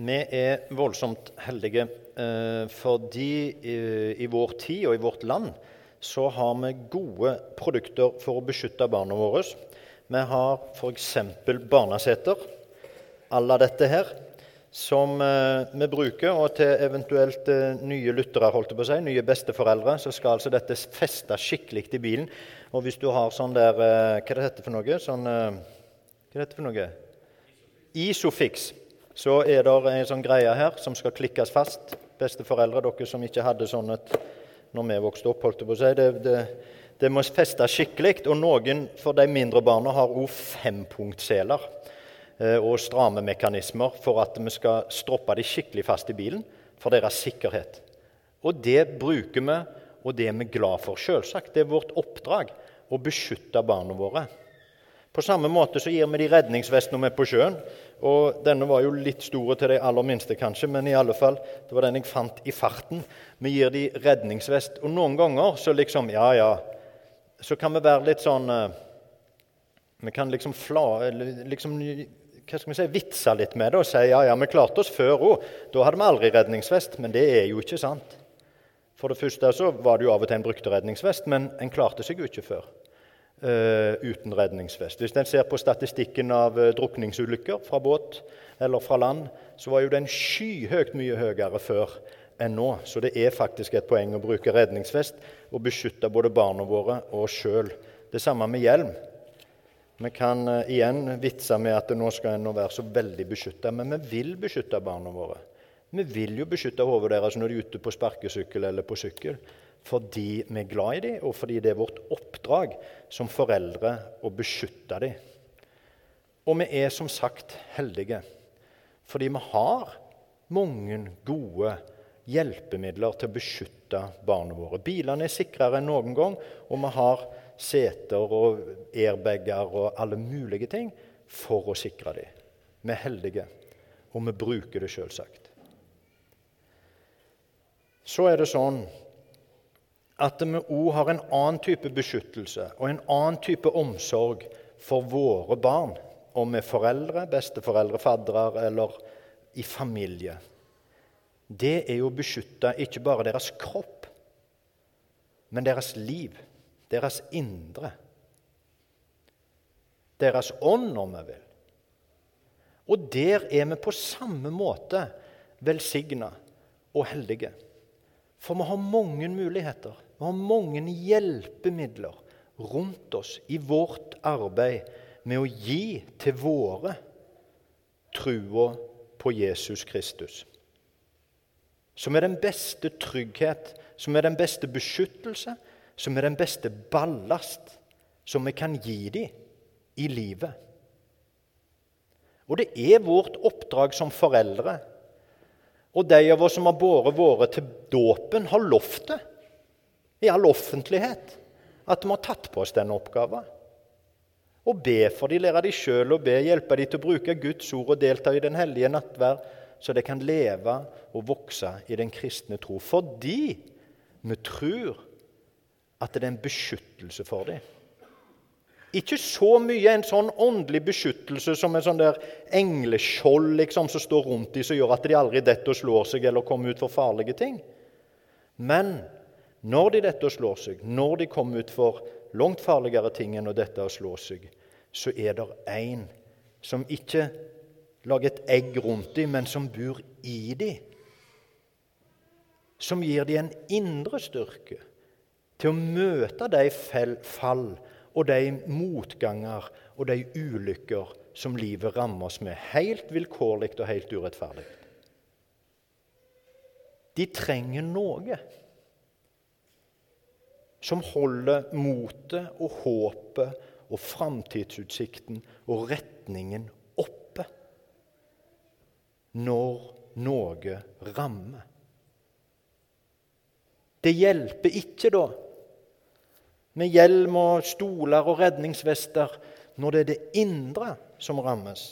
Vi er voldsomt heldige eh, fordi i vår tid og i vårt land så har vi gode produkter for å beskytte barna våre. Vi har f.eks. barneseter à la dette her, som eh, vi bruker. Og til eventuelt eh, nye lyttere, holdt jeg på å si, nye besteforeldre, så skal altså dette feste skikkelig i bilen. Og hvis du har sånn der Hva er det heter for noe? Sånn, hva er dette for noe? Isofix så er det en sånn greie her som skal klikkes fast. Besteforeldre, dere som ikke hadde sånn et når vi vokste opp, holdt jeg på å si. Det, det, det må festes skikkelig. Og noen for de mindre barna har òg fempunktseler eh, og stramme mekanismer for at vi skal stroppe de skikkelig fast i bilen for deres sikkerhet. Og det bruker vi, og det er vi glad for. Selvsagt. Det er vårt oppdrag å beskytte barna våre. På samme måte så gir vi de redningsvest når vi er på sjøen. Og Denne var jo litt store til de aller minste, kanskje, men i alle fall, det var den jeg fant i farten. Vi gir de redningsvest. Og noen ganger så liksom Ja, ja. Så kan vi være litt sånn uh, Vi kan liksom fla... Liksom, hva skal vi si, vitse litt med det og si ja, ja, vi klarte oss før òg. Da hadde vi aldri redningsvest. Men det er jo ikke sant. For det første så var det jo av og til en brukte redningsvest, men en klarte seg jo ikke før. Uh, uten redningsvest. Hvis en ser på statistikken av uh, drukningsulykker fra båt eller fra land, så var jo den skyhøyt mye høyere før enn nå. Så det er faktisk et poeng å bruke redningsvest og beskytte både barna våre og oss sjøl. Det samme med hjelm. Vi kan uh, igjen vitse med at nå skal en være så veldig beskytta, men vi vil beskytte barna våre. Vi vil jo beskytte hodet deres når de er ute på sparkesykkel eller på sykkel fordi vi er glad i dem, og fordi det er vårt oppdrag som foreldre å beskytte dem. Og vi er som sagt heldige fordi vi har mange gode hjelpemidler til å beskytte barna våre. Bilene er sikrere enn noen gang, og vi har seter og airbager og alle mulige ting for å sikre dem. Vi er heldige, og vi bruker det selvsagt. Så er det sånn at vi òg har en annen type beskyttelse og en annen type omsorg for våre barn, om vi er foreldre, besteforeldre, faddere eller i familie. Det er å beskytte ikke bare deres kropp, men deres liv, deres indre. Deres ånd, om vi vil. Og der er vi på samme måte velsigna og heldige. For vi har mange muligheter. Vi har mange hjelpemidler rundt oss i vårt arbeid med å gi til våre trua på Jesus Kristus. Som er den beste trygghet, som er den beste beskyttelse, som er den beste ballast som vi kan gi dem i livet. Og det er vårt oppdrag som foreldre, og de av oss som har båret våre til dåpen, har lovt det i all offentlighet at vi har tatt på oss denne oppgaven. Og be for de, lære de sjøl å be, hjelpe de til å bruke Guds ord og delta i den hellige nattverd, så de kan leve og vokse i den kristne tro. Fordi vi tror at det er en beskyttelse for dem. Ikke så mye en sånn åndelig beskyttelse som en sånn der engleskjold liksom, som står rundt dem, som gjør at de aldri detter og slår seg eller kommer ut for farlige ting. Men når de dette og slår seg, når de kommer utfor langt farligere ting enn å dette og slå seg, så er det en som ikke lager et egg rundt dem, men som bor i dem. Som gir dem en indre styrke til å møte de fall og de motganger og de ulykker som livet rammer oss med, helt vilkårlig og helt urettferdig. De trenger noe som holder motet og håpet og framtidsutsikten og retningen oppe når noe rammer. Det hjelper ikke da med hjelm og stoler og redningsvester når det er det indre som rammes.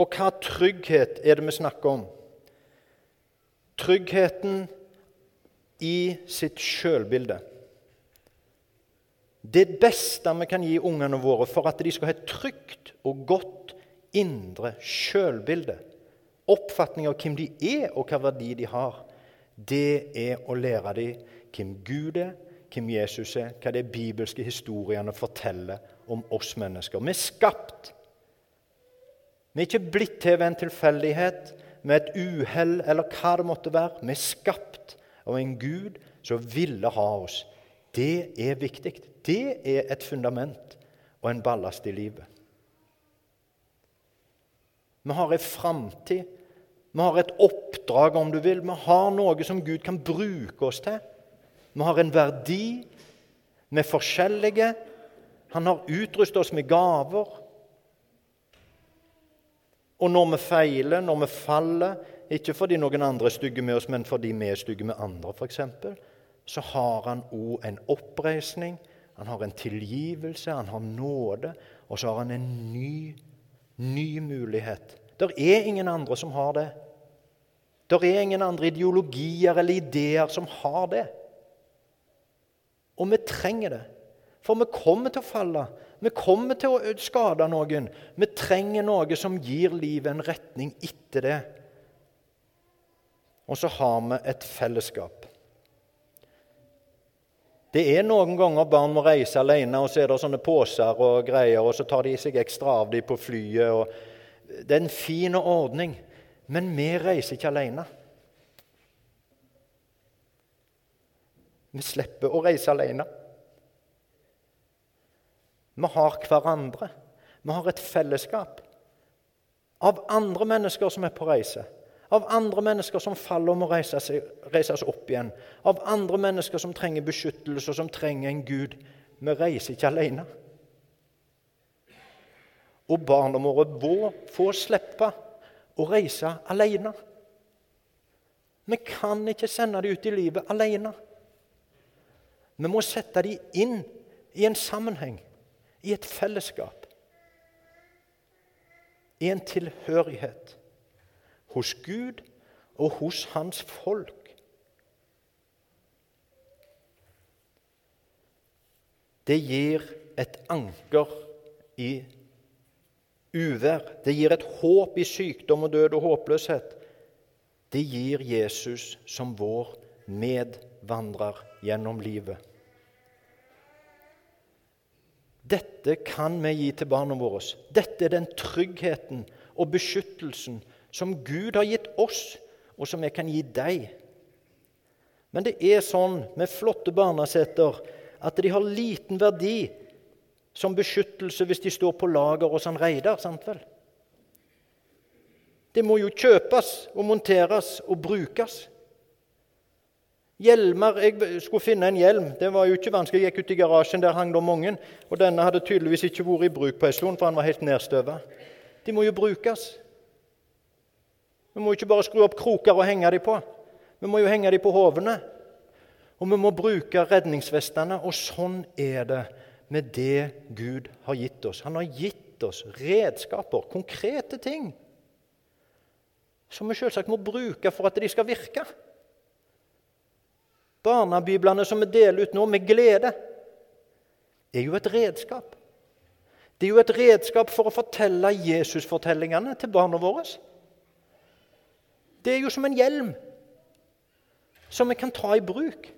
Og hva trygghet er det vi snakker om? Tryggheten i sitt sjølbilde. Det beste vi kan gi ungene våre for at de skal ha et trygt og godt indre sjølbilde, oppfatning av hvem de er, og hva verdi de har, det er å lære dem hvem Gud er, hvem Jesus er, hva de bibelske historiene forteller om oss mennesker. Vi er skapt. Vi er ikke blitt til ved en tilfeldighet, med et uhell eller hva det måtte være. Vi er skapt av en Gud som ville ha oss. Det er viktig. Det er et fundament og en ballast i livet. Vi har en framtid. Vi har et oppdrag, om du vil. Vi har noe som Gud kan bruke oss til. Vi har en verdi. Vi er forskjellige. Han har utrustet oss med gaver. Og når vi feiler, når vi faller, ikke fordi noen andre er stygge med oss, men fordi vi er stygge med andre, f.eks., så har han òg en oppreisning, han har en tilgivelse, han har nåde, og så har han en ny, ny mulighet. Det er ingen andre som har det. Det er ingen andre ideologier eller ideer som har det. Og vi trenger det. For vi kommer til å falle. Vi kommer til å skade noen. Vi trenger noe som gir livet en retning etter det. Og så har vi et fellesskap. Det er noen ganger barn må reise alene, og så er det sånne poser og greier, og så tar de seg ekstra av dem på flyet. det er en fin ordning, men vi reiser ikke alene. Vi slipper å reise alene. Vi har hverandre. Vi har et fellesskap av andre mennesker som er på reise. Av andre mennesker som faller og må reise seg, reises opp igjen. Av andre mennesker som trenger beskyttelse, og som trenger en Gud. Vi reiser ikke alene. Og barna våre må få slippe å reise alene. Vi kan ikke sende dem ut i livet alene. Vi må sette dem inn i en sammenheng i et fellesskap, i en tilhørighet hos Gud og hos hans folk. Det gir et anker i uvær. Det gir et håp i sykdom og død og håpløshet. Det gir Jesus som vår medvandrer gjennom livet. Dette kan vi gi til barna våre. Dette er den tryggheten og beskyttelsen som Gud har gitt oss, og som vi kan gi deg. Men det er sånn med flotte barneseter at de har liten verdi som beskyttelse hvis de står på lager hos han Reidar. sant vel? Det må jo kjøpes og monteres og brukes. Hjelmer Jeg skulle finne en hjelm. Det var jo ikke vanskelig. Jeg gikk ut i garasjen, der hang det mange. Og denne hadde tydeligvis ikke vært i bruk på en stund, for han var helt nedstøva. De må jo brukes. Vi må ikke bare skru opp kroker og henge dem på. Vi må jo henge dem på hovene. Og vi må bruke redningsvestene. Og sånn er det med det Gud har gitt oss. Han har gitt oss redskaper, konkrete ting, som vi selvsagt må bruke for at de skal virke. Barnebiblene som vi deler ut nå med glede, er jo et redskap. Det er jo et redskap for å fortelle Jesusfortellingene til barna våre. Det er jo som en hjelm som vi kan ta i bruk.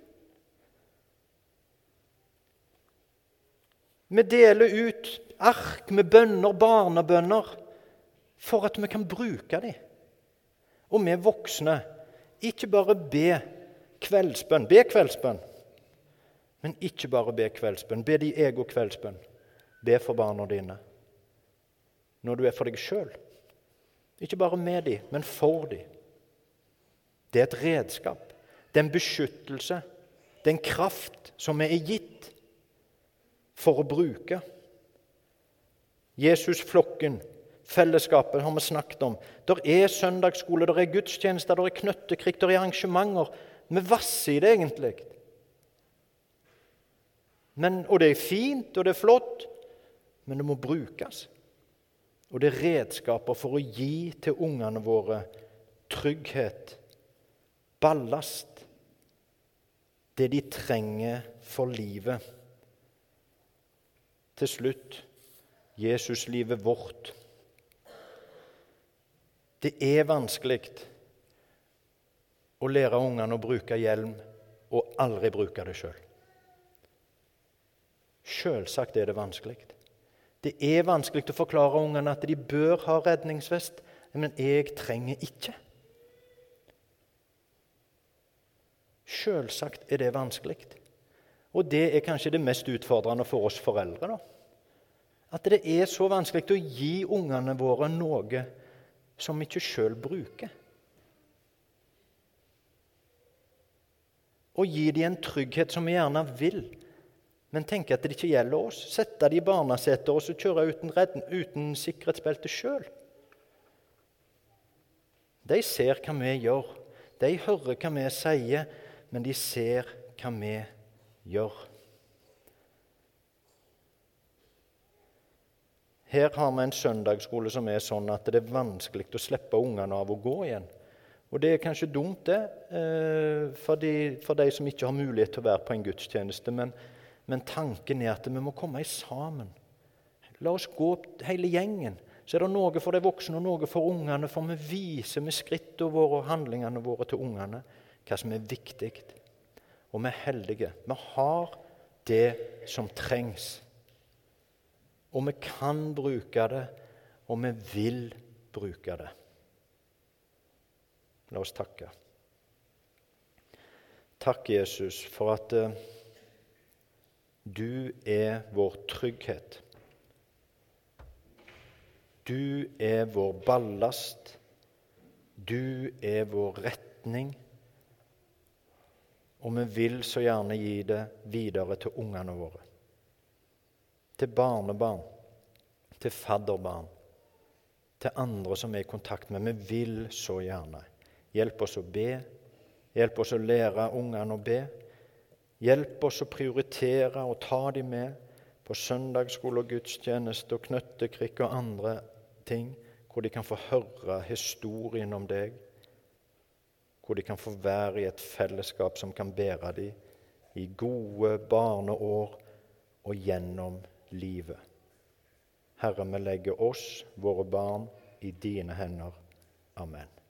Vi deler ut ark med bønner, barnebønner, for at vi kan bruke dem. Og vi voksne ikke bare be Kveldsbønn. Be kveldsbønn. Men ikke bare be kveldsbønn. Be de ego kveldsbønn. Be for barna dine. Når du er for deg sjøl. Ikke bare med dem, men for dem. Det er et redskap. Det er en beskyttelse. Det er en kraft som vi er gitt for å bruke. Jesusflokken, fellesskapet, har vi snakket om. Der er søndagsskole, der er gudstjenester, der er knøttekrig, der er arrangementer. Vi vasser i det egentlig. Men, og det er fint, og det er flott, men det må brukes. Og det er redskaper for å gi til ungene våre trygghet, ballast, det de trenger for livet. Til slutt Jesuslivet vårt. Det er vanskelig å lære ungene å bruke hjelm og aldri bruke det sjøl. Selvsagt er det vanskelig. Det er vanskelig å forklare ungene at de bør ha redningsvest, men jeg trenger ikke. Selvsagt er det vanskelig. Og det er kanskje det mest utfordrende for oss foreldre. da. At det er så vanskelig å gi ungene våre noe som vi ikke sjøl bruker. Å gi dem en trygghet som vi gjerne vil, men tenke at det ikke gjelder oss. Sette dem i barnesetet og så kjøre uten, redden, uten sikkerhetsbelte sjøl. De ser hva vi gjør, de hører hva vi sier, men de ser hva vi gjør. Her har vi en søndagsskole som er sånn at det er vanskelig å slippe ungene av å gå igjen. Og det er kanskje dumt, det, eh, for de, for de som ikke har mulighet til å være på en gudstjeneste. Men men tanken er at vi må komme sammen. La oss gå hele gjengen. Så er det noe for de voksne og noe for ungene, for vi viser med skrittene våre og handlingene våre til ungene hva som er viktig. Og vi er heldige. Vi har det som trengs. Og vi kan bruke det, og vi vil bruke det. La oss takke. Takk, Jesus, for at eh, du er vår trygghet. Du er vår ballast. Du er vår retning. Og vi vil så gjerne gi det videre til ungene våre. Til barnebarn, til fadderbarn, til andre som er i kontakt med. Vi vil så gjerne. Hjelp oss å be. Hjelp oss å lære ungene å be. Hjelp oss å prioritere og ta dem med på søndagsskole og gudstjeneste og knøttekrikk og andre ting, hvor de kan få høre historien om deg, hvor de kan få være i et fellesskap som kan bære dem i gode barneår og gjennom livet. Herre, vi legger oss, våre barn, i dine hender. Amen.